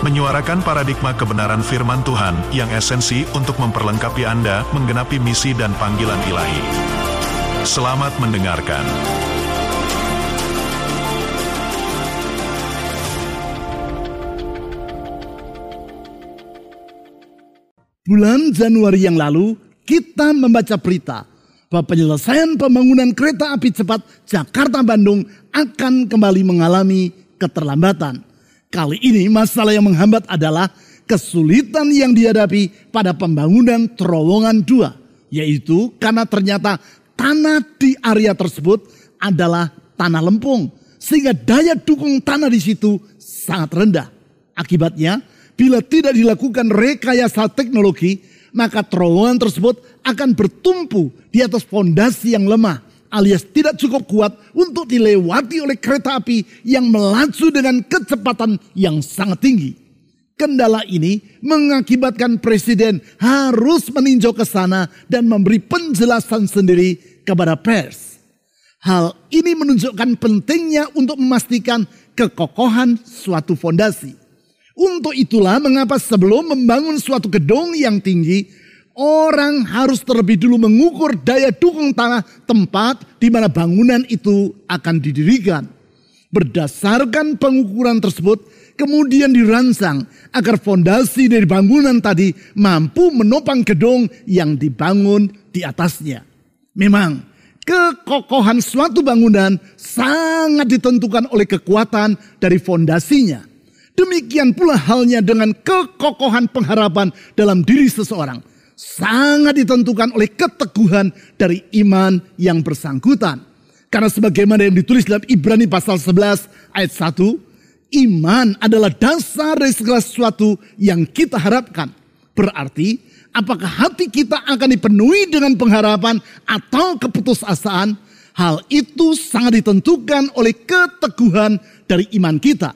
menyuarakan paradigma kebenaran firman Tuhan yang esensi untuk memperlengkapi Anda menggenapi misi dan panggilan ilahi. Selamat mendengarkan. Bulan Januari yang lalu, kita membaca berita bahwa penyelesaian pembangunan kereta api cepat Jakarta-Bandung akan kembali mengalami keterlambatan. Kali ini masalah yang menghambat adalah kesulitan yang dihadapi pada pembangunan terowongan dua. Yaitu karena ternyata tanah di area tersebut adalah tanah lempung. Sehingga daya dukung tanah di situ sangat rendah. Akibatnya bila tidak dilakukan rekayasa teknologi maka terowongan tersebut akan bertumpu di atas fondasi yang lemah alias tidak cukup kuat untuk dilewati oleh kereta api yang melaju dengan kecepatan yang sangat tinggi. Kendala ini mengakibatkan presiden harus meninjau ke sana dan memberi penjelasan sendiri kepada pers. Hal ini menunjukkan pentingnya untuk memastikan kekokohan suatu fondasi. Untuk itulah mengapa sebelum membangun suatu gedung yang tinggi, orang harus terlebih dulu mengukur daya dukung tanah tempat di mana bangunan itu akan didirikan. Berdasarkan pengukuran tersebut, kemudian dirancang agar fondasi dari bangunan tadi mampu menopang gedung yang dibangun di atasnya. Memang, kekokohan suatu bangunan sangat ditentukan oleh kekuatan dari fondasinya. Demikian pula halnya dengan kekokohan pengharapan dalam diri seseorang. Sangat ditentukan oleh keteguhan dari iman yang bersangkutan. Karena sebagaimana yang ditulis dalam Ibrani pasal 11 ayat 1. Iman adalah dasar dari segala sesuatu yang kita harapkan. Berarti apakah hati kita akan dipenuhi dengan pengharapan atau keputusasaan. Hal itu sangat ditentukan oleh keteguhan dari iman kita.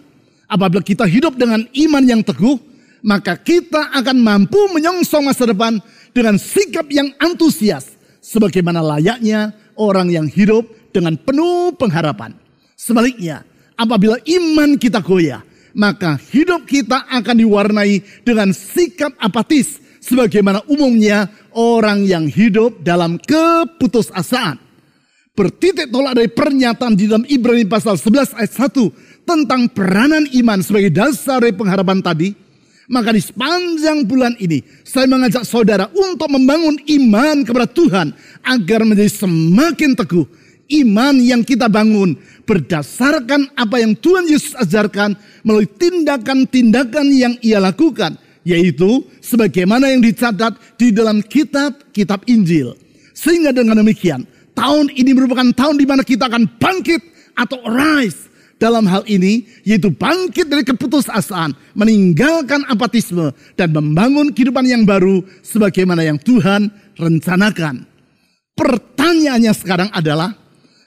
Apabila kita hidup dengan iman yang teguh, maka kita akan mampu menyongsong masa depan dengan sikap yang antusias. Sebagaimana layaknya orang yang hidup dengan penuh pengharapan. Sebaliknya, apabila iman kita goyah, maka hidup kita akan diwarnai dengan sikap apatis. Sebagaimana umumnya orang yang hidup dalam keputusasaan. Bertitik tolak dari pernyataan di dalam Ibrani pasal 11 ayat 1 tentang peranan iman sebagai dasar dari pengharapan tadi, maka di sepanjang bulan ini saya mengajak saudara untuk membangun iman kepada Tuhan agar menjadi semakin teguh. Iman yang kita bangun berdasarkan apa yang Tuhan Yesus ajarkan melalui tindakan-tindakan yang ia lakukan. Yaitu sebagaimana yang dicatat di dalam kitab-kitab Injil. Sehingga dengan demikian tahun ini merupakan tahun di mana kita akan bangkit atau rise dalam hal ini yaitu bangkit dari keputusasaan, meninggalkan apatisme dan membangun kehidupan yang baru sebagaimana yang Tuhan rencanakan. Pertanyaannya sekarang adalah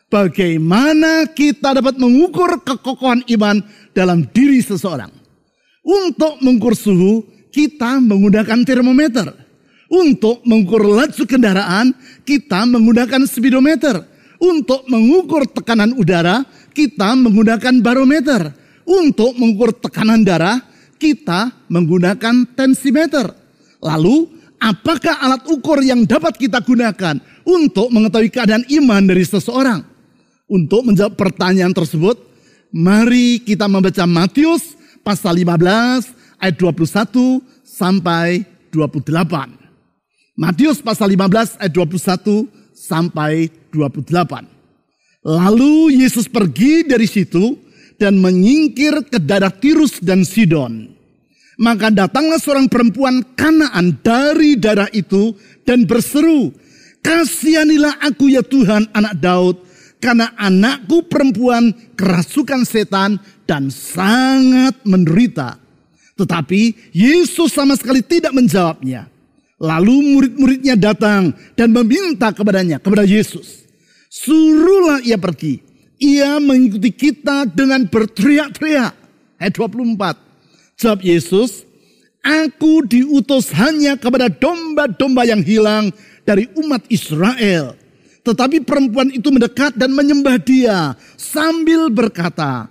bagaimana kita dapat mengukur kekokohan iman dalam diri seseorang? Untuk mengukur suhu, kita menggunakan termometer. Untuk mengukur laju kendaraan, kita menggunakan speedometer. Untuk mengukur tekanan udara, kita menggunakan barometer. Untuk mengukur tekanan darah, kita menggunakan tensimeter. Lalu, apakah alat ukur yang dapat kita gunakan untuk mengetahui keadaan iman dari seseorang? Untuk menjawab pertanyaan tersebut, mari kita membaca Matius pasal 15 ayat 21 sampai 28. Matius pasal 15 ayat 21 sampai 28. Lalu Yesus pergi dari situ dan menyingkir ke daerah Tirus dan Sidon. Maka datanglah seorang perempuan Kanaan dari daerah itu dan berseru, Kasihanilah aku ya Tuhan anak Daud, karena anakku perempuan kerasukan setan dan sangat menderita. Tetapi Yesus sama sekali tidak menjawabnya. Lalu murid-muridnya datang dan meminta kepadanya, kepada Yesus. Suruhlah ia pergi. Ia mengikuti kita dengan berteriak-teriak. Ayat 24. Jawab Yesus, Aku diutus hanya kepada domba-domba yang hilang dari umat Israel. Tetapi perempuan itu mendekat dan menyembah dia sambil berkata,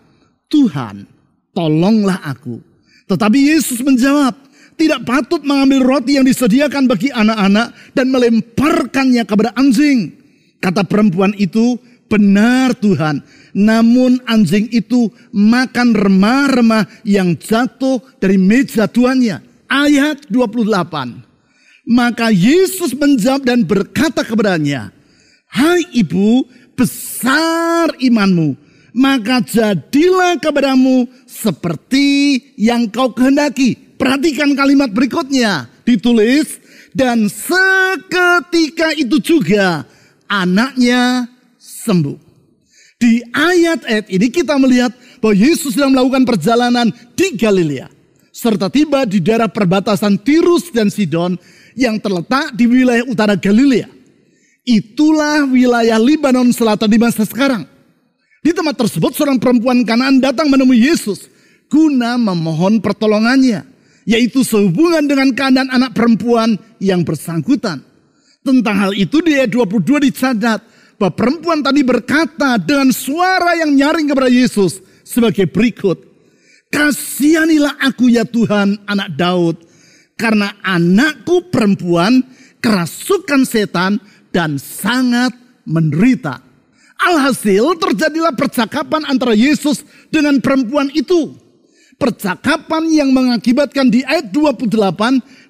Tuhan, tolonglah aku. Tetapi Yesus menjawab, tidak patut mengambil roti yang disediakan bagi anak-anak dan melemparkannya kepada anjing. Kata perempuan itu, benar Tuhan. Namun anjing itu makan remah-remah yang jatuh dari meja tuannya. Ayat 28. Maka Yesus menjawab dan berkata kepadanya, Hai ibu, besar imanmu, maka jadilah kepadamu seperti yang kau kehendaki. Perhatikan kalimat berikutnya. Ditulis, dan seketika itu juga anaknya sembuh. Di ayat-ayat ini kita melihat bahwa Yesus sedang melakukan perjalanan di Galilea. Serta tiba di daerah perbatasan Tirus dan Sidon yang terletak di wilayah utara Galilea. Itulah wilayah Libanon selatan di masa sekarang. Di tempat tersebut seorang perempuan Kanaan datang menemui Yesus guna memohon pertolongannya yaitu sehubungan dengan keadaan anak perempuan yang bersangkutan. Tentang hal itu di ayat 22 dicatat bahwa perempuan tadi berkata dengan suara yang nyaring kepada Yesus sebagai berikut. Kasihanilah aku ya Tuhan anak Daud karena anakku perempuan kerasukan setan dan sangat menderita. Alhasil terjadilah percakapan antara Yesus dengan perempuan itu percakapan yang mengakibatkan di ayat 28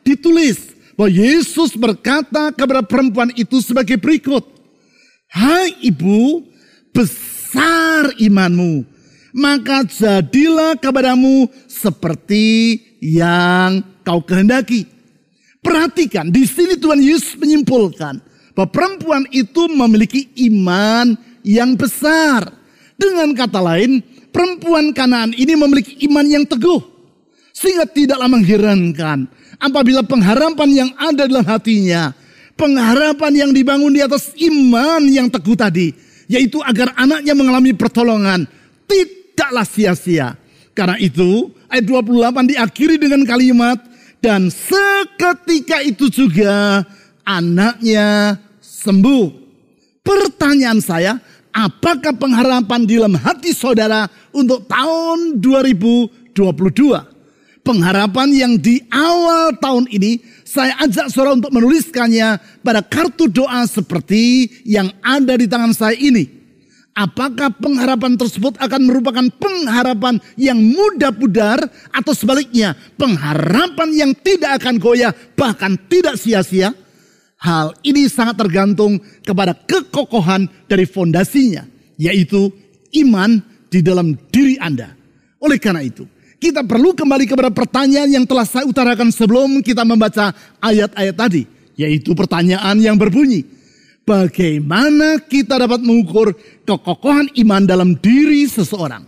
ditulis bahwa Yesus berkata kepada perempuan itu sebagai berikut. Hai ibu, besar imanmu, maka jadilah kepadamu seperti yang kau kehendaki. Perhatikan, di sini Tuhan Yesus menyimpulkan bahwa perempuan itu memiliki iman yang besar. Dengan kata lain, perempuan Kanaan ini memiliki iman yang teguh. Sehingga tidaklah mengherankan apabila pengharapan yang ada dalam hatinya, pengharapan yang dibangun di atas iman yang teguh tadi, yaitu agar anaknya mengalami pertolongan, tidaklah sia-sia. Karena itu, ayat 28 diakhiri dengan kalimat, dan seketika itu juga anaknya sembuh. Pertanyaan saya, apakah pengharapan di dalam hati saudara untuk tahun 2022? Pengharapan yang di awal tahun ini saya ajak saudara untuk menuliskannya pada kartu doa seperti yang ada di tangan saya ini. Apakah pengharapan tersebut akan merupakan pengharapan yang mudah pudar atau sebaliknya pengharapan yang tidak akan goyah bahkan tidak sia-sia? Hal ini sangat tergantung kepada kekokohan dari fondasinya, yaitu iman di dalam diri Anda. Oleh karena itu, kita perlu kembali kepada pertanyaan yang telah saya utarakan sebelum kita membaca ayat-ayat tadi, yaitu pertanyaan yang berbunyi, bagaimana kita dapat mengukur kekokohan iman dalam diri seseorang?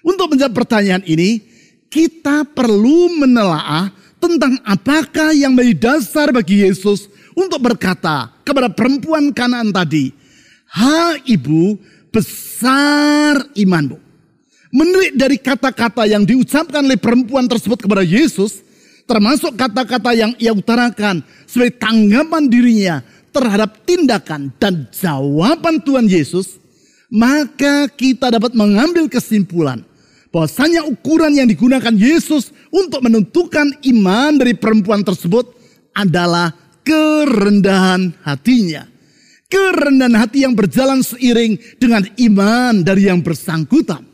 Untuk menjawab pertanyaan ini, kita perlu menelaah tentang apakah yang menjadi dasar bagi Yesus untuk berkata kepada perempuan kanan tadi, Ha ibu, besar imanmu. Menelik dari kata-kata yang diucapkan oleh perempuan tersebut kepada Yesus, termasuk kata-kata yang ia utarakan sebagai tanggapan dirinya terhadap tindakan dan jawaban Tuhan Yesus, maka kita dapat mengambil kesimpulan bahwasanya ukuran yang digunakan Yesus untuk menentukan iman dari perempuan tersebut adalah kerendahan hatinya. Kerendahan hati yang berjalan seiring dengan iman dari yang bersangkutan.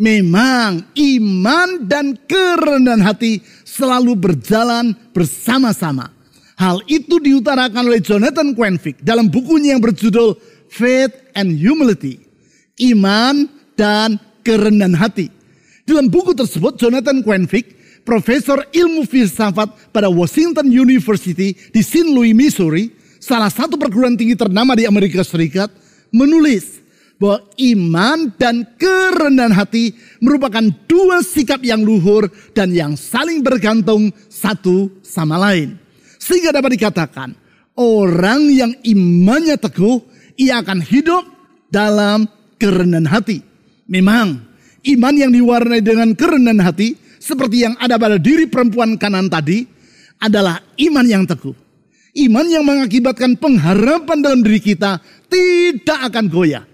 Memang iman dan kerendahan hati selalu berjalan bersama-sama. Hal itu diutarakan oleh Jonathan Quenvik dalam bukunya yang berjudul Faith and Humility. Iman dan kerendahan hati. Dalam buku tersebut Jonathan Quenvik profesor ilmu filsafat pada Washington University di St. Louis, Missouri, salah satu perguruan tinggi ternama di Amerika Serikat, menulis bahwa iman dan kerendahan hati merupakan dua sikap yang luhur dan yang saling bergantung satu sama lain. Sehingga dapat dikatakan, orang yang imannya teguh, ia akan hidup dalam kerendahan hati. Memang, iman yang diwarnai dengan kerendahan hati, seperti yang ada pada diri perempuan kanan tadi, adalah iman yang teguh. Iman yang mengakibatkan pengharapan dalam diri kita tidak akan goyah.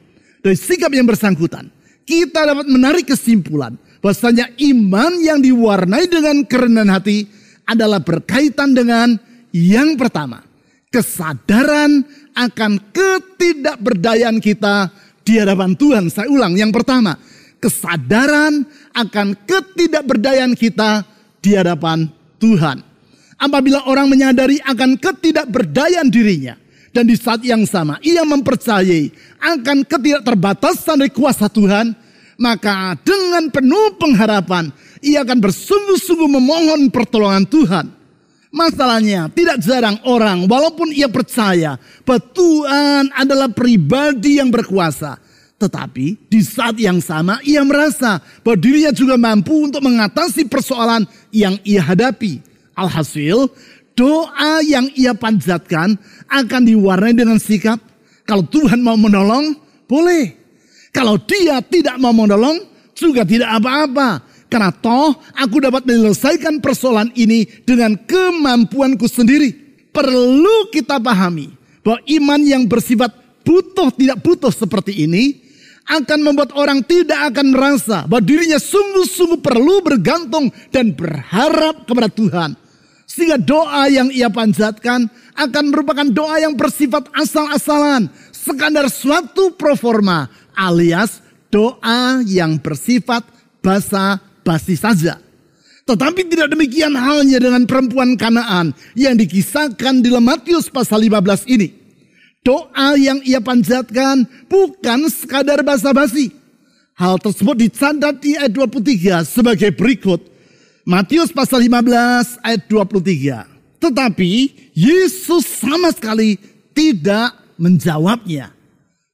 Dari sikap yang bersangkutan, kita dapat menarik kesimpulan bahwasanya iman yang diwarnai dengan kerendahan hati adalah berkaitan dengan yang pertama, kesadaran akan ketidakberdayaan kita di hadapan Tuhan. Saya ulang, yang pertama, kesadaran akan ketidakberdayaan kita di hadapan Tuhan. Apabila orang menyadari akan ketidakberdayaan dirinya, dan di saat yang sama ia mempercayai akan ketidakterbatasan dari kuasa Tuhan, maka dengan penuh pengharapan ia akan bersungguh-sungguh memohon pertolongan Tuhan. Masalahnya tidak jarang orang walaupun ia percaya bahwa Tuhan adalah pribadi yang berkuasa. Tetapi di saat yang sama ia merasa bahwa dirinya juga mampu untuk mengatasi persoalan yang ia hadapi. Alhasil doa yang ia panjatkan akan diwarnai dengan sikap kalau Tuhan mau menolong boleh. Kalau dia tidak mau menolong juga tidak apa-apa. Karena toh aku dapat menyelesaikan persoalan ini dengan kemampuanku sendiri. Perlu kita pahami bahwa iman yang bersifat butuh tidak butuh seperti ini akan membuat orang tidak akan merasa bahwa dirinya sungguh-sungguh perlu bergantung dan berharap kepada Tuhan. Sehingga doa yang ia panjatkan akan merupakan doa yang bersifat asal-asalan. Sekadar suatu proforma alias doa yang bersifat basa-basi saja. Tetapi tidak demikian halnya dengan perempuan Kanaan yang dikisahkan di Matius pasal 15 ini. Doa yang ia panjatkan bukan sekadar basa-basi. Hal tersebut dicatat di ayat 23 sebagai berikut. Matius pasal 15 ayat 23. Tetapi Yesus sama sekali tidak menjawabnya.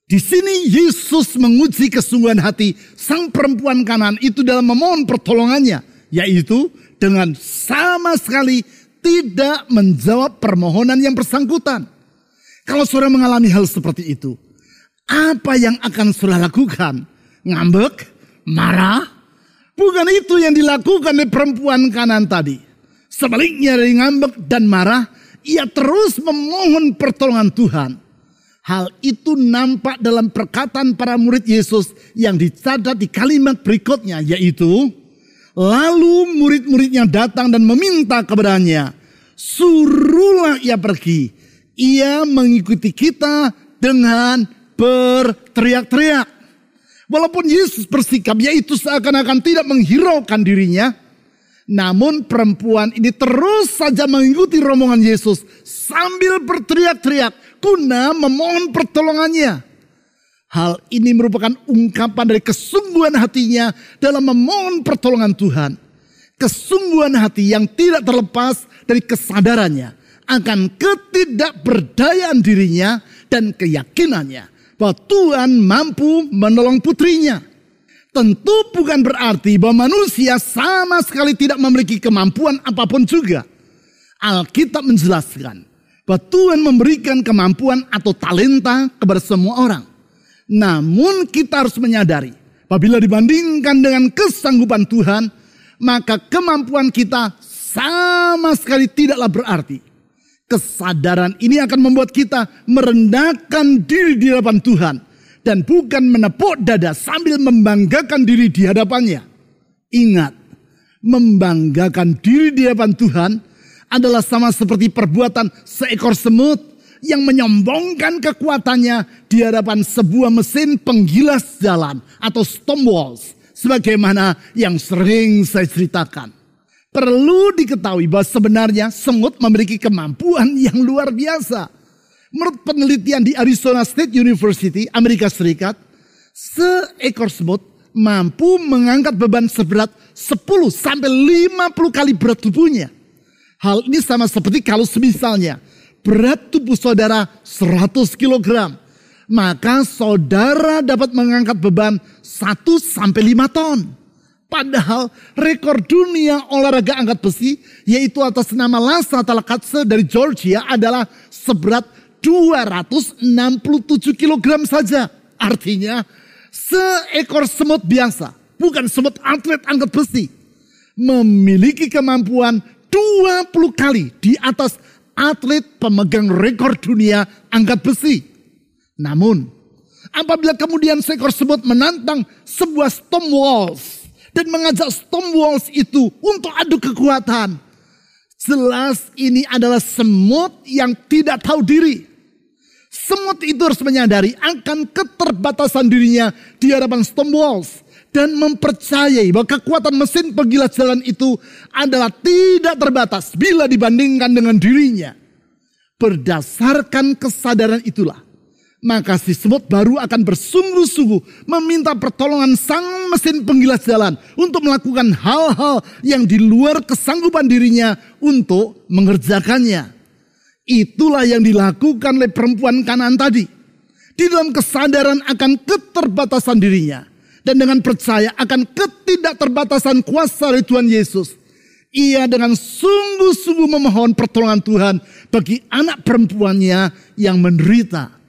Di sini Yesus menguji kesungguhan hati sang perempuan kanan itu dalam memohon pertolongannya. Yaitu dengan sama sekali tidak menjawab permohonan yang bersangkutan. Kalau saudara mengalami hal seperti itu, apa yang akan saudara lakukan? Ngambek? Marah? Bukan itu yang dilakukan oleh perempuan kanan tadi. Sebaliknya dari ngambek dan marah, ia terus memohon pertolongan Tuhan. Hal itu nampak dalam perkataan para murid Yesus yang dicatat di kalimat berikutnya yaitu Lalu murid-muridnya datang dan meminta kepadanya, suruhlah ia pergi ia mengikuti kita dengan berteriak-teriak. Walaupun Yesus bersikap yaitu seakan-akan tidak menghiraukan dirinya. Namun perempuan ini terus saja mengikuti rombongan Yesus sambil berteriak-teriak guna memohon pertolongannya. Hal ini merupakan ungkapan dari kesungguhan hatinya dalam memohon pertolongan Tuhan. Kesungguhan hati yang tidak terlepas dari kesadarannya akan ketidakberdayaan dirinya dan keyakinannya bahwa Tuhan mampu menolong putrinya. Tentu bukan berarti bahwa manusia sama sekali tidak memiliki kemampuan apa pun juga. Alkitab menjelaskan bahwa Tuhan memberikan kemampuan atau talenta kepada semua orang. Namun kita harus menyadari, apabila dibandingkan dengan kesanggupan Tuhan, maka kemampuan kita sama sekali tidaklah berarti. Kesadaran ini akan membuat kita merendahkan diri di hadapan Tuhan. Dan bukan menepuk dada sambil membanggakan diri di hadapannya. Ingat, membanggakan diri di hadapan Tuhan adalah sama seperti perbuatan seekor semut yang menyombongkan kekuatannya di hadapan sebuah mesin penggilas jalan atau stone walls. Sebagaimana yang sering saya ceritakan. Perlu diketahui bahwa sebenarnya semut memiliki kemampuan yang luar biasa. Menurut penelitian di Arizona State University, Amerika Serikat, seekor semut mampu mengangkat beban seberat 10 sampai 50 kali berat tubuhnya. Hal ini sama seperti kalau semisalnya berat tubuh saudara 100 kg, maka saudara dapat mengangkat beban 1 sampai 5 ton. Padahal rekor dunia olahraga angkat besi yaitu atas nama Lasa Talakatse dari Georgia adalah seberat 267 kg saja. Artinya seekor semut biasa, bukan semut atlet angkat besi, memiliki kemampuan 20 kali di atas atlet pemegang rekor dunia angkat besi. Namun, apabila kemudian seekor semut menantang sebuah Stonewalls dan mengajak Stonewalls itu untuk adu kekuatan, jelas ini adalah semut yang tidak tahu diri. Semut itu harus menyadari akan keterbatasan dirinya di hadapan Stonewalls dan mempercayai bahwa kekuatan mesin penggilas jalan itu adalah tidak terbatas bila dibandingkan dengan dirinya. Berdasarkan kesadaran itulah, maka si semut baru akan bersungguh-sungguh meminta pertolongan sang mesin penggilas jalan untuk melakukan hal-hal yang di luar kesanggupan dirinya untuk mengerjakannya. Itulah yang dilakukan oleh perempuan kanan tadi. Di dalam kesadaran akan keterbatasan dirinya dan dengan percaya akan ketidakterbatasan kuasa dari Tuhan Yesus. Ia dengan sungguh-sungguh memohon pertolongan Tuhan bagi anak perempuannya yang menderita.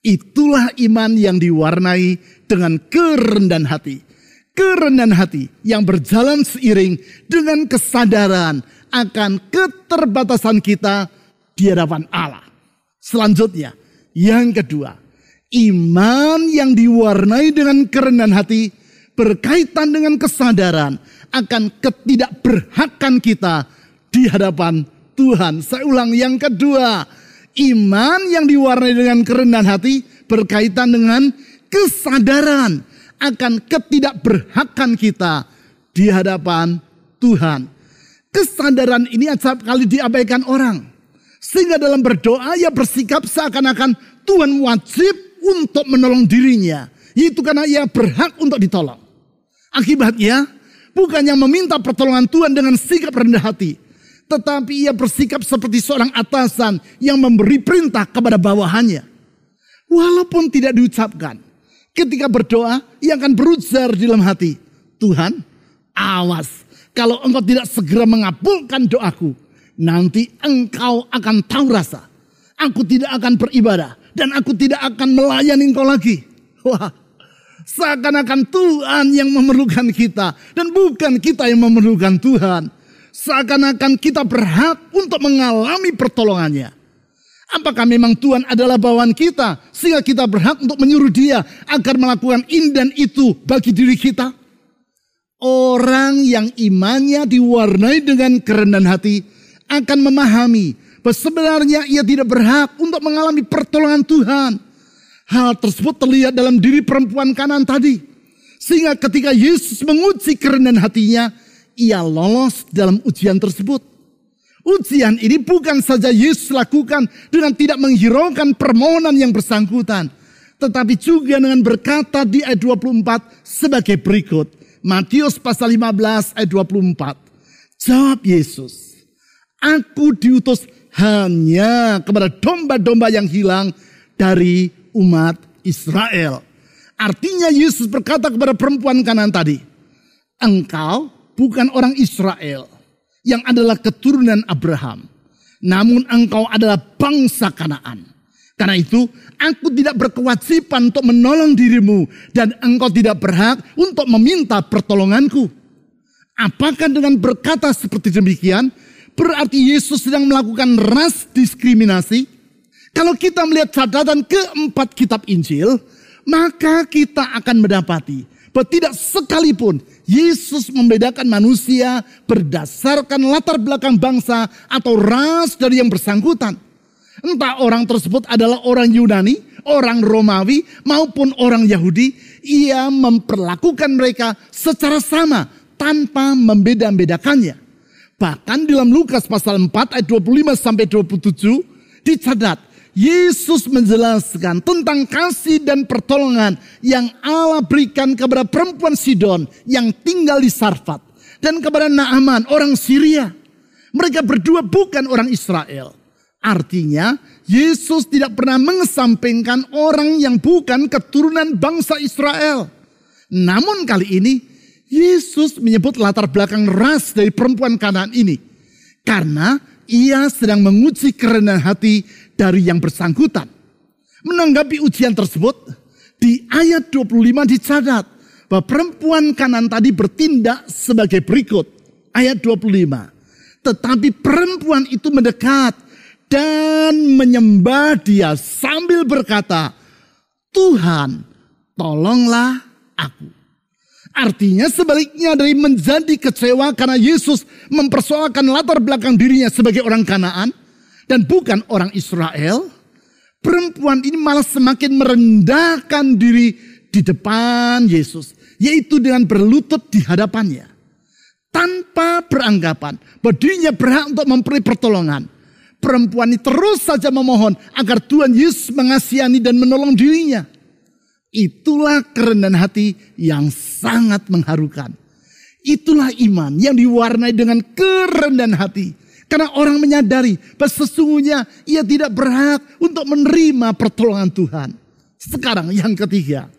Itulah iman yang diwarnai dengan kerendahan hati. Kerendahan hati yang berjalan seiring dengan kesadaran akan keterbatasan kita di hadapan Allah. Selanjutnya, yang kedua, Iman yang diwarnai dengan kerendahan hati berkaitan dengan kesadaran akan ketidakberhakan kita di hadapan Tuhan. Saya ulang yang kedua, iman yang diwarnai dengan kerendahan hati berkaitan dengan kesadaran akan ketidakberhakan kita di hadapan Tuhan. Kesadaran ini acap kali diabaikan orang. Sehingga dalam berdoa ia bersikap seakan-akan Tuhan wajib untuk menolong dirinya. Itu karena ia berhak untuk ditolong. Akibatnya, bukannya meminta pertolongan Tuhan dengan sikap rendah hati. Tetapi ia bersikap seperti seorang atasan yang memberi perintah kepada bawahannya. Walaupun tidak diucapkan. Ketika berdoa, ia akan berujar di dalam hati. Tuhan, awas. Kalau engkau tidak segera mengabulkan doaku. Nanti engkau akan tahu rasa. Aku tidak akan beribadah dan aku tidak akan melayani engkau lagi. Wah, seakan-akan Tuhan yang memerlukan kita dan bukan kita yang memerlukan Tuhan. Seakan-akan kita berhak untuk mengalami pertolongannya. Apakah memang Tuhan adalah bawaan kita sehingga kita berhak untuk menyuruh dia agar melakukan ini dan itu bagi diri kita? Orang yang imannya diwarnai dengan kerendahan hati akan memahami bahwa sebenarnya ia tidak berhak untuk mengalami pertolongan Tuhan. Hal tersebut terlihat dalam diri perempuan kanan tadi. Sehingga ketika Yesus menguji kerendahan hatinya, ia lolos dalam ujian tersebut. Ujian ini bukan saja Yesus lakukan dengan tidak menghiraukan permohonan yang bersangkutan. Tetapi juga dengan berkata di ayat 24 sebagai berikut. Matius pasal 15 ayat 24. Jawab Yesus. Aku diutus hanya kepada domba-domba yang hilang dari umat Israel. Artinya Yesus berkata kepada perempuan kanan tadi, engkau bukan orang Israel yang adalah keturunan Abraham. Namun engkau adalah bangsa Kanaan. Karena itu aku tidak berkewajiban untuk menolong dirimu dan engkau tidak berhak untuk meminta pertolonganku. Apakah dengan berkata seperti demikian Berarti Yesus sedang melakukan ras diskriminasi. Kalau kita melihat catatan keempat kitab Injil, maka kita akan mendapati bahwa tidak sekalipun Yesus membedakan manusia berdasarkan latar belakang bangsa atau ras dari yang bersangkutan. Entah orang tersebut adalah orang Yunani, orang Romawi, maupun orang Yahudi, ia memperlakukan mereka secara sama tanpa membeda-bedakannya. Bahkan dalam Lukas pasal 4 ayat 25 sampai 27 dicatat Yesus menjelaskan tentang kasih dan pertolongan yang Allah berikan kepada perempuan Sidon yang tinggal di Sarfat dan kepada Naaman orang Syria. Mereka berdua bukan orang Israel. Artinya Yesus tidak pernah mengesampingkan orang yang bukan keturunan bangsa Israel. Namun kali ini Yesus menyebut latar belakang ras dari perempuan kanan ini. Karena ia sedang menguji kerendahan hati dari yang bersangkutan. Menanggapi ujian tersebut, di ayat 25 dicatat bahwa perempuan kanan tadi bertindak sebagai berikut. Ayat 25. Tetapi perempuan itu mendekat dan menyembah dia sambil berkata, Tuhan tolonglah aku. Artinya sebaliknya dari menjadi kecewa karena Yesus mempersoalkan latar belakang dirinya sebagai orang Kanaan dan bukan orang Israel, perempuan ini malah semakin merendahkan diri di depan Yesus, yaitu dengan berlutut di hadapannya. Tanpa beranggapan bahwa dirinya berhak untuk memperoleh pertolongan. Perempuan ini terus saja memohon agar Tuhan Yesus mengasihani dan menolong dirinya. Itulah kerendahan hati yang sangat mengharukan. Itulah iman yang diwarnai dengan kerendahan hati. Karena orang menyadari bahwa sesungguhnya ia tidak berhak untuk menerima pertolongan Tuhan. Sekarang yang ketiga.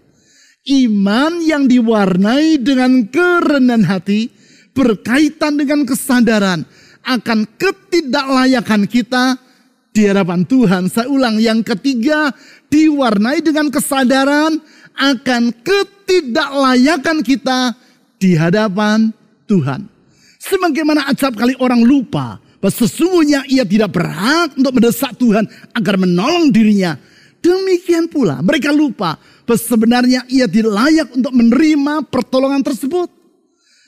Iman yang diwarnai dengan kerendahan hati berkaitan dengan kesadaran akan ketidaklayakan kita di hadapan Tuhan. Saya ulang yang ketiga diwarnai dengan kesadaran akan ketidaklayakan kita di hadapan Tuhan. Sebagaimana acap kali orang lupa bahwa sesungguhnya ia tidak berhak untuk mendesak Tuhan agar menolong dirinya. Demikian pula mereka lupa bahwa sebenarnya ia tidak layak untuk menerima pertolongan tersebut.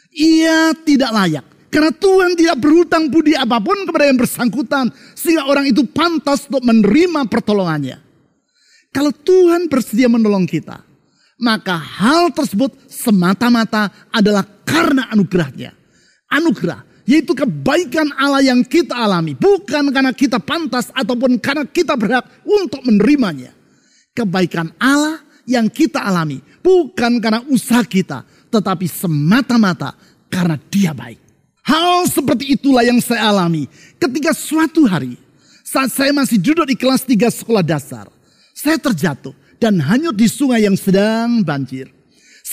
Ia tidak layak. Karena Tuhan tidak berhutang budi apa pun kepada yang bersangkutan. Sehingga orang itu pantas untuk menerima pertolongannya. Kalau Tuhan bersedia menolong kita, maka hal tersebut semata-mata adalah karena anugerahnya. Anugerah, yaitu kebaikan Allah yang kita alami. Bukan karena kita pantas ataupun karena kita berhak untuk menerimanya. Kebaikan Allah yang kita alami. Bukan karena usaha kita, tetapi semata-mata karena dia baik. Hal seperti itulah yang saya alami ketika suatu hari saat saya masih duduk di kelas 3 sekolah dasar. Saya terjatuh dan hanyut di sungai yang sedang banjir.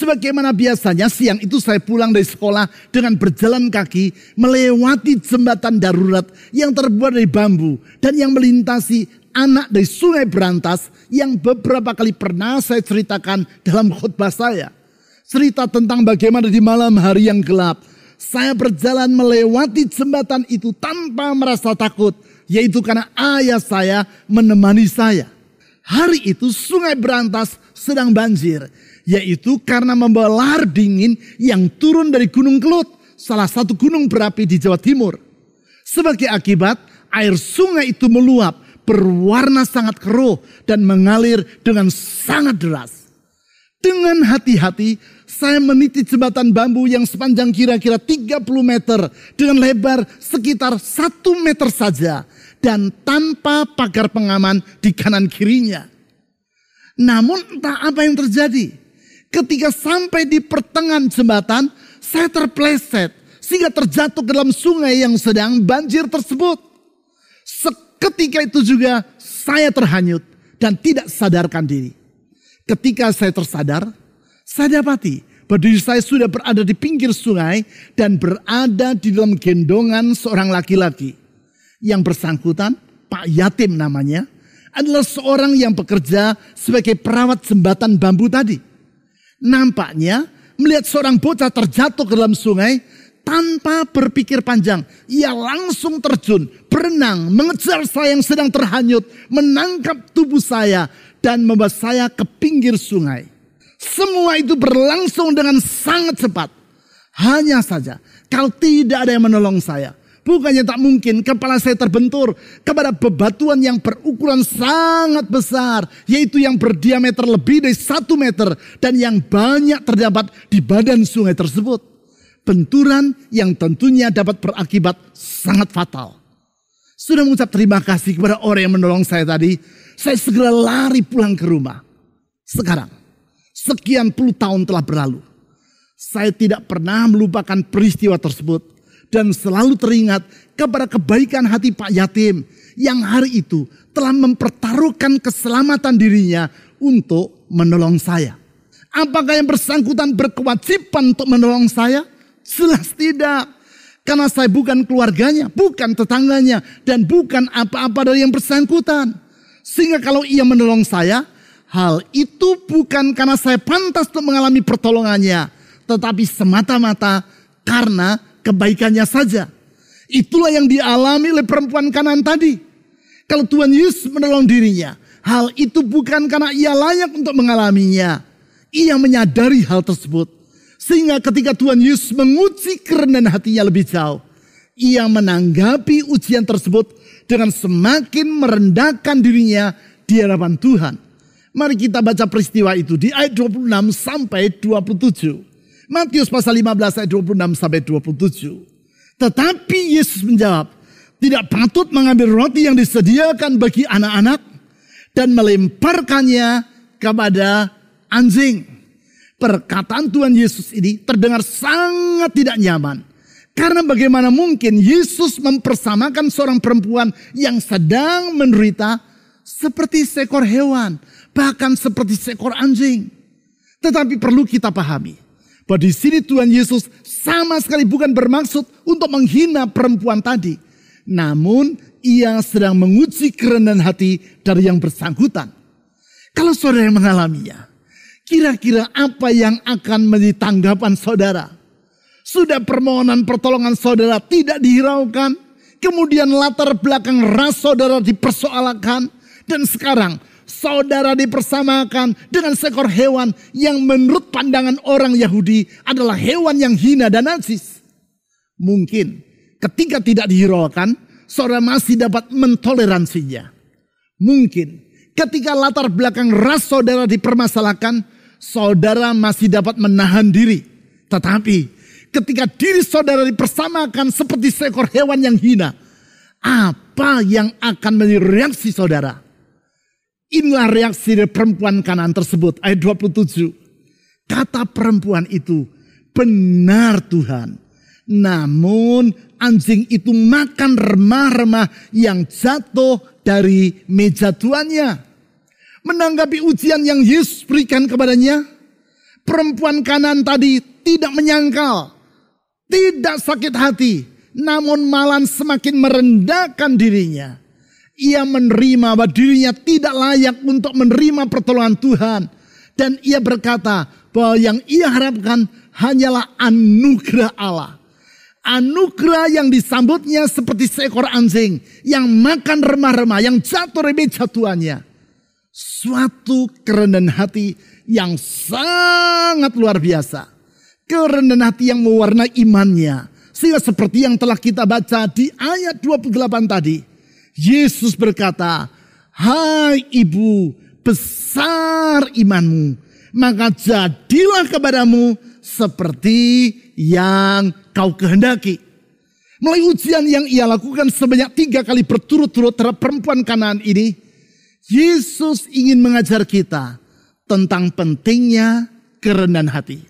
Sebagaimana biasanya siang itu saya pulang dari sekolah dengan berjalan kaki melewati jembatan darurat yang terbuat dari bambu dan yang melintasi anak dari sungai berantas yang beberapa kali pernah saya ceritakan dalam khutbah saya. Cerita tentang bagaimana di malam hari yang gelap saya berjalan melewati jembatan itu tanpa merasa takut, yaitu karena ayah saya menemani saya. Hari itu sungai Berantas sedang banjir, yaitu karena membawa lahar dingin yang turun dari Gunung Kelut, salah satu gunung berapi di Jawa Timur. Sebagai akibat, air sungai itu meluap, berwarna sangat keruh dan mengalir dengan sangat deras. Dengan hati-hati, saya meniti jembatan bambu yang sepanjang kira-kira 30 meter dengan lebar sekitar 1 meter saja dan tanpa pagar pengaman di kanan kirinya. Namun entah apa yang terjadi. Ketika sampai di pertengahan jembatan, saya terpleset sehingga terjatuh ke dalam sungai yang sedang banjir tersebut. Seketika itu juga saya terhanyut dan tidak sadarkan diri. Ketika saya tersadar, saya dapati bahwa saya sudah berada di pinggir sungai dan berada di dalam gendongan seorang laki-laki yang bersangkutan, Pak Yatim namanya, adalah seorang yang bekerja sebagai perawat jembatan bambu tadi. Nampaknya melihat seorang bocah terjatuh ke dalam sungai tanpa berpikir panjang. Ia langsung terjun, berenang, mengejar saya yang sedang terhanyut, menangkap tubuh saya dan membawa saya ke pinggir sungai. Semua itu berlangsung dengan sangat cepat. Hanya saja kalau tidak ada yang menolong saya, Bukannya tak mungkin kepala saya terbentur kepada bebatuan yang berukuran sangat besar. Yaitu yang berdiameter lebih dari satu meter. Dan yang banyak terdapat di badan sungai tersebut. Benturan yang tentunya dapat berakibat sangat fatal. Sudah mengucap terima kasih kepada orang yang menolong saya tadi. Saya segera lari pulang ke rumah. Sekarang, sekian puluh tahun telah berlalu. Saya tidak pernah melupakan peristiwa tersebut dan selalu teringat kepada kebaikan hati Pak Yatim yang hari itu telah mempertaruhkan keselamatan dirinya untuk menolong saya. Apakah yang bersangkutan berkewajiban untuk menolong saya? Jelas tidak. Karena saya bukan keluarganya, bukan tetangganya, dan bukan apa-apa dari yang bersangkutan. Sehingga kalau ia menolong saya, hal itu bukan karena saya pantas untuk mengalami pertolongannya, tetapi semata-mata karena kebaikannya saja. Itulah yang dialami oleh perempuan kanan tadi. Kalau Tuhan Yesus menolong dirinya, hal itu bukan karena ia layak untuk mengalaminya. Ia menyadari hal tersebut. Sehingga ketika Tuhan Yesus menguji kerendahan hatinya lebih jauh, ia menanggapi ujian tersebut dengan semakin merendahkan dirinya di hadapan Tuhan. Mari kita baca peristiwa itu di ayat 26 sampai 27. Matius pasal 15 ayat 26 sampai 27. Tetapi Yesus menjawab, tidak patut mengambil roti yang disediakan bagi anak-anak dan melemparkannya kepada anjing. Perkataan Tuhan Yesus ini terdengar sangat tidak nyaman. Karena bagaimana mungkin Yesus mempersamakan seorang perempuan yang sedang menderita seperti seekor hewan, bahkan seperti seekor anjing. Tetapi perlu kita pahami bahwa di sini Tuhan Yesus sama sekali bukan bermaksud untuk menghina perempuan tadi. Namun ia sedang menguji kerendahan hati dari yang bersangkutan. Kalau saudara yang mengalaminya, kira-kira apa yang akan menjadi tanggapan saudara? Sudah permohonan pertolongan saudara tidak dihiraukan. Kemudian latar belakang ras saudara dipersoalkan. Dan sekarang saudara dipersamakan dengan seekor hewan yang menurut pandangan orang Yahudi adalah hewan yang hina dan najis. Mungkin ketika tidak dihiraukan, saudara masih dapat mentoleransinya. Mungkin ketika latar belakang ras saudara dipermasalahkan, saudara masih dapat menahan diri. Tetapi ketika diri saudara dipersamakan seperti seekor hewan yang hina. Apa yang akan menjadi reaksi saudara? Inilah reaksi dari perempuan kanan tersebut. Ayat 27. Kata perempuan itu, benar Tuhan. Namun anjing itu makan remah-remah yang jatuh dari meja tuannya. Menanggapi ujian yang Yesus berikan kepadanya, perempuan kanan tadi tidak menyangkal tidak sakit hati, namun malah semakin merendahkan dirinya. Ia menerima bahwa dirinya tidak layak untuk menerima pertolongan Tuhan. Dan ia berkata bahwa yang ia harapkan hanyalah anugerah Allah. Anugerah yang disambutnya seperti seekor anjing yang makan remah-remah, yang jatuh dari jatuhannya. Suatu kerendahan hati yang sangat luar biasa kerendahan hati yang mewarnai imannya. Sehingga seperti yang telah kita baca di ayat 28 tadi. Yesus berkata, Hai ibu, besar imanmu. Maka jadilah kepadamu seperti yang kau kehendaki. Melalui ujian yang ia lakukan sebanyak tiga kali berturut-turut terhadap perempuan kanan ini. Yesus ingin mengajar kita tentang pentingnya kerendahan hati.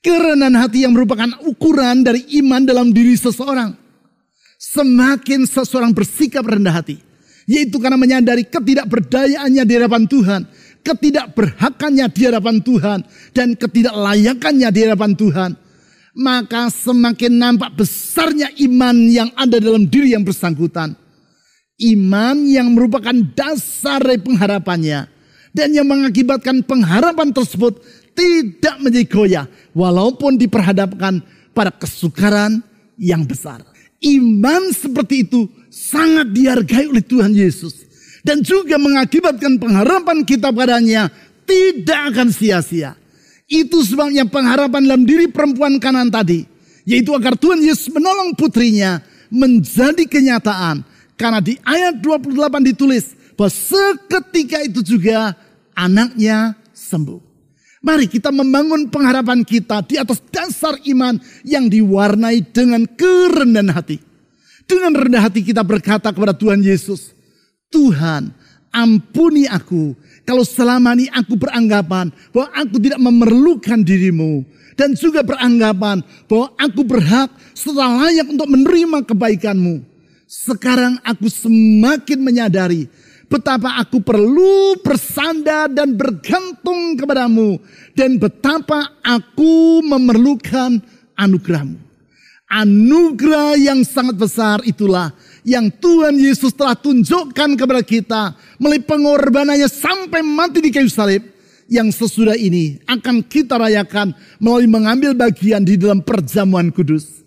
Kerendahan hati yang merupakan ukuran dari iman dalam diri seseorang. Semakin seseorang bersikap rendah hati. Yaitu karena menyadari ketidakberdayaannya di hadapan Tuhan. Ketidakberhakannya di hadapan Tuhan. Dan ketidaklayakannya di hadapan Tuhan. Maka semakin nampak besarnya iman yang ada dalam diri yang bersangkutan. Iman yang merupakan dasar dari pengharapannya. Dan yang mengakibatkan pengharapan tersebut tidak menjadi goyah walaupun diperhadapkan pada kesukaran yang besar. Iman seperti itu sangat dihargai oleh Tuhan Yesus dan juga mengakibatkan pengharapan kita padanya tidak akan sia-sia. Itu sebabnya pengharapan dalam diri perempuan kanan tadi, yaitu agar Tuhan Yesus menolong putrinya menjadi kenyataan. Karena di ayat 28 ditulis bahwa seketika itu juga anaknya sembuh. Mari kita membangun pengharapan kita di atas dasar iman yang diwarnai dengan kerendahan hati. Dengan rendah hati kita berkata kepada Tuhan Yesus, Tuhan ampuni aku kalau selama ini aku beranggapan bahwa aku tidak memerlukan dirimu. Dan juga beranggapan bahwa aku berhak setelah layak untuk menerima kebaikanmu. Sekarang aku semakin menyadari betapa aku perlu bersandar dan bergantung kepadamu, dan betapa aku memerlukan anugerahmu. Anugerah yang sangat besar itulah yang Tuhan Yesus telah tunjukkan kepada kita melalui pengorbanannya sampai mati di kayu salib yang sesudah ini akan kita rayakan melalui mengambil bagian di dalam perjamuan kudus.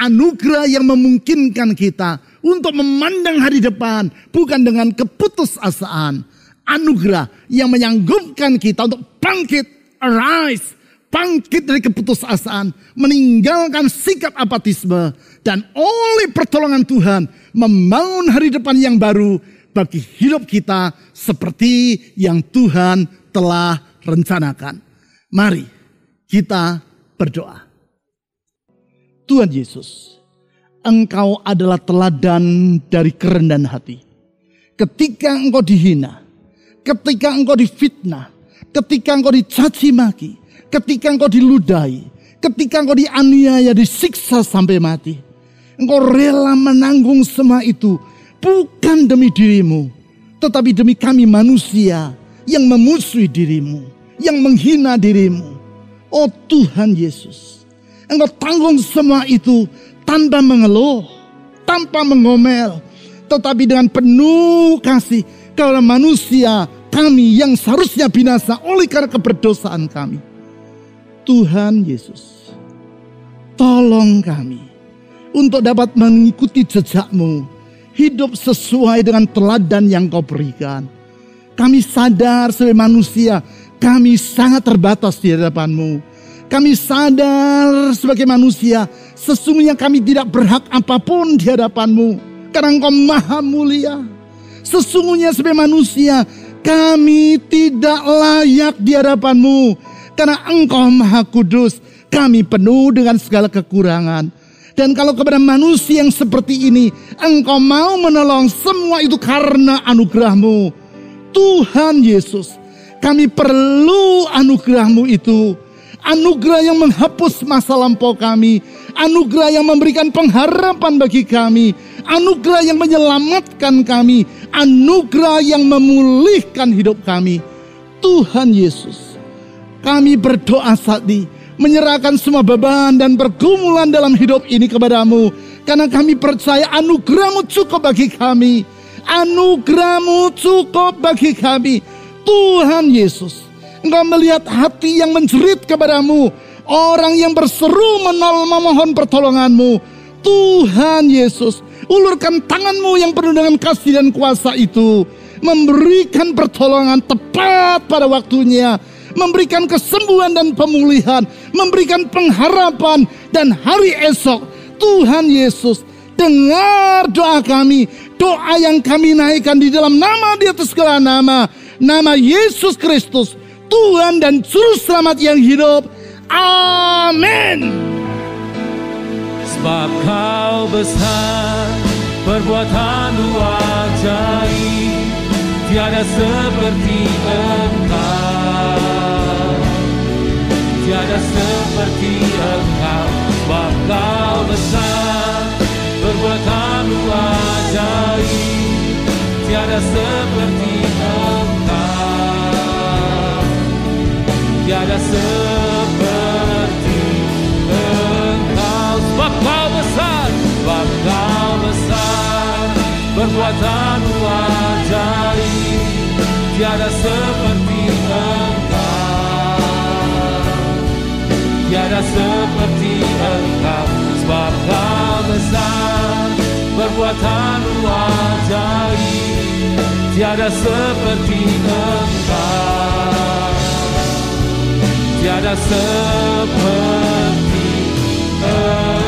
Anugerah yang memungkinkan kita untuk memandang hari depan bukan dengan keputusasaan. Anugerah yang menyanggupkan kita untuk bangkit, arise, bangkit dari keputusasaan, meninggalkan sikap apatisme, dan oleh pertolongan Tuhan membangun hari depan yang baru bagi hidup kita seperti yang Tuhan telah rencanakan. Mari kita berdoa. Tuhan Yesus, Engkau adalah teladan dari kerendahan hati. Ketika engkau dihina, ketika engkau difitnah, ketika engkau dicaci maki, ketika engkau diludahi, ketika engkau dianiaya, disiksa sampai mati. Engkau rela menanggung semua itu bukan demi dirimu, tetapi demi kami manusia yang memusuhi dirimu, yang menghina dirimu. Oh Tuhan Yesus, Engkau tanggung semua itu tanpa mengeluh, tanpa mengomel, tetapi dengan penuh kasih kepada manusia kami yang seharusnya binasa oleh karena keberdosaan kami. Tuhan Yesus, tolong kami untuk dapat mengikuti jejakmu, hidup sesuai dengan teladan yang kau berikan. Kami sadar sebagai manusia, kami sangat terbatas di hadapanmu. Kami sadar sebagai manusia, sesungguhnya kami tidak berhak apa pun di hadapanmu. Karena engkau maha mulia. Sesungguhnya sebagai manusia, kami tidak layak di hadapanmu karena engkau maha kudus. Kami penuh dengan segala kekurangan. Dan kalau kepada manusia yang seperti ini, engkau mau menolong semua itu karena anugerahmu. Tuhan Yesus, kami perlu anugerahmu itu. Anugerah yang menghapus masa lampau kami. Anugerah yang memberikan pengharapan bagi kami. Anugerah yang menyelamatkan kami. Anugerah yang memulihkan hidup kami. Tuhan Yesus, kami berdoa saat ini menyerahkan semua beban dan pergumulan dalam hidup ini kepadamu. Karena kami percaya anugerahmu cukup bagi kami. Anugerahmu cukup bagi kami. Tuhan Yesus, Engkau melihat hati yang menjerit kepadamu. Orang yang berseru menol memohon pertolonganmu. Tuhan Yesus, ulurkan tanganmu yang penuh dengan kasih dan kuasa itu. Memberikan pertolongan tepat pada waktunya memberikan kesembuhan dan pemulihan, memberikan pengharapan dan hari esok. Tuhan Yesus, dengar doa kami, doa yang kami naikkan di dalam nama di atas segala nama, nama Yesus Kristus, Tuhan dan Juru Selamat yang hidup. Amin. Sebab kau besar, perbuatanmu ajaib, tiada seperti engkau tiada seperti engkau Sebab kau besar Perbuatanmu ajaib Tiada seperti Tiada seperti engkau. Sebab kau besar Sebab kau besar. Perbuatanmu ajaib Tiada seperti tiada seperti engkau. Sebab kau besar Perbuatanmu ajaib Tiada seperti engkau tiada seperti engkau.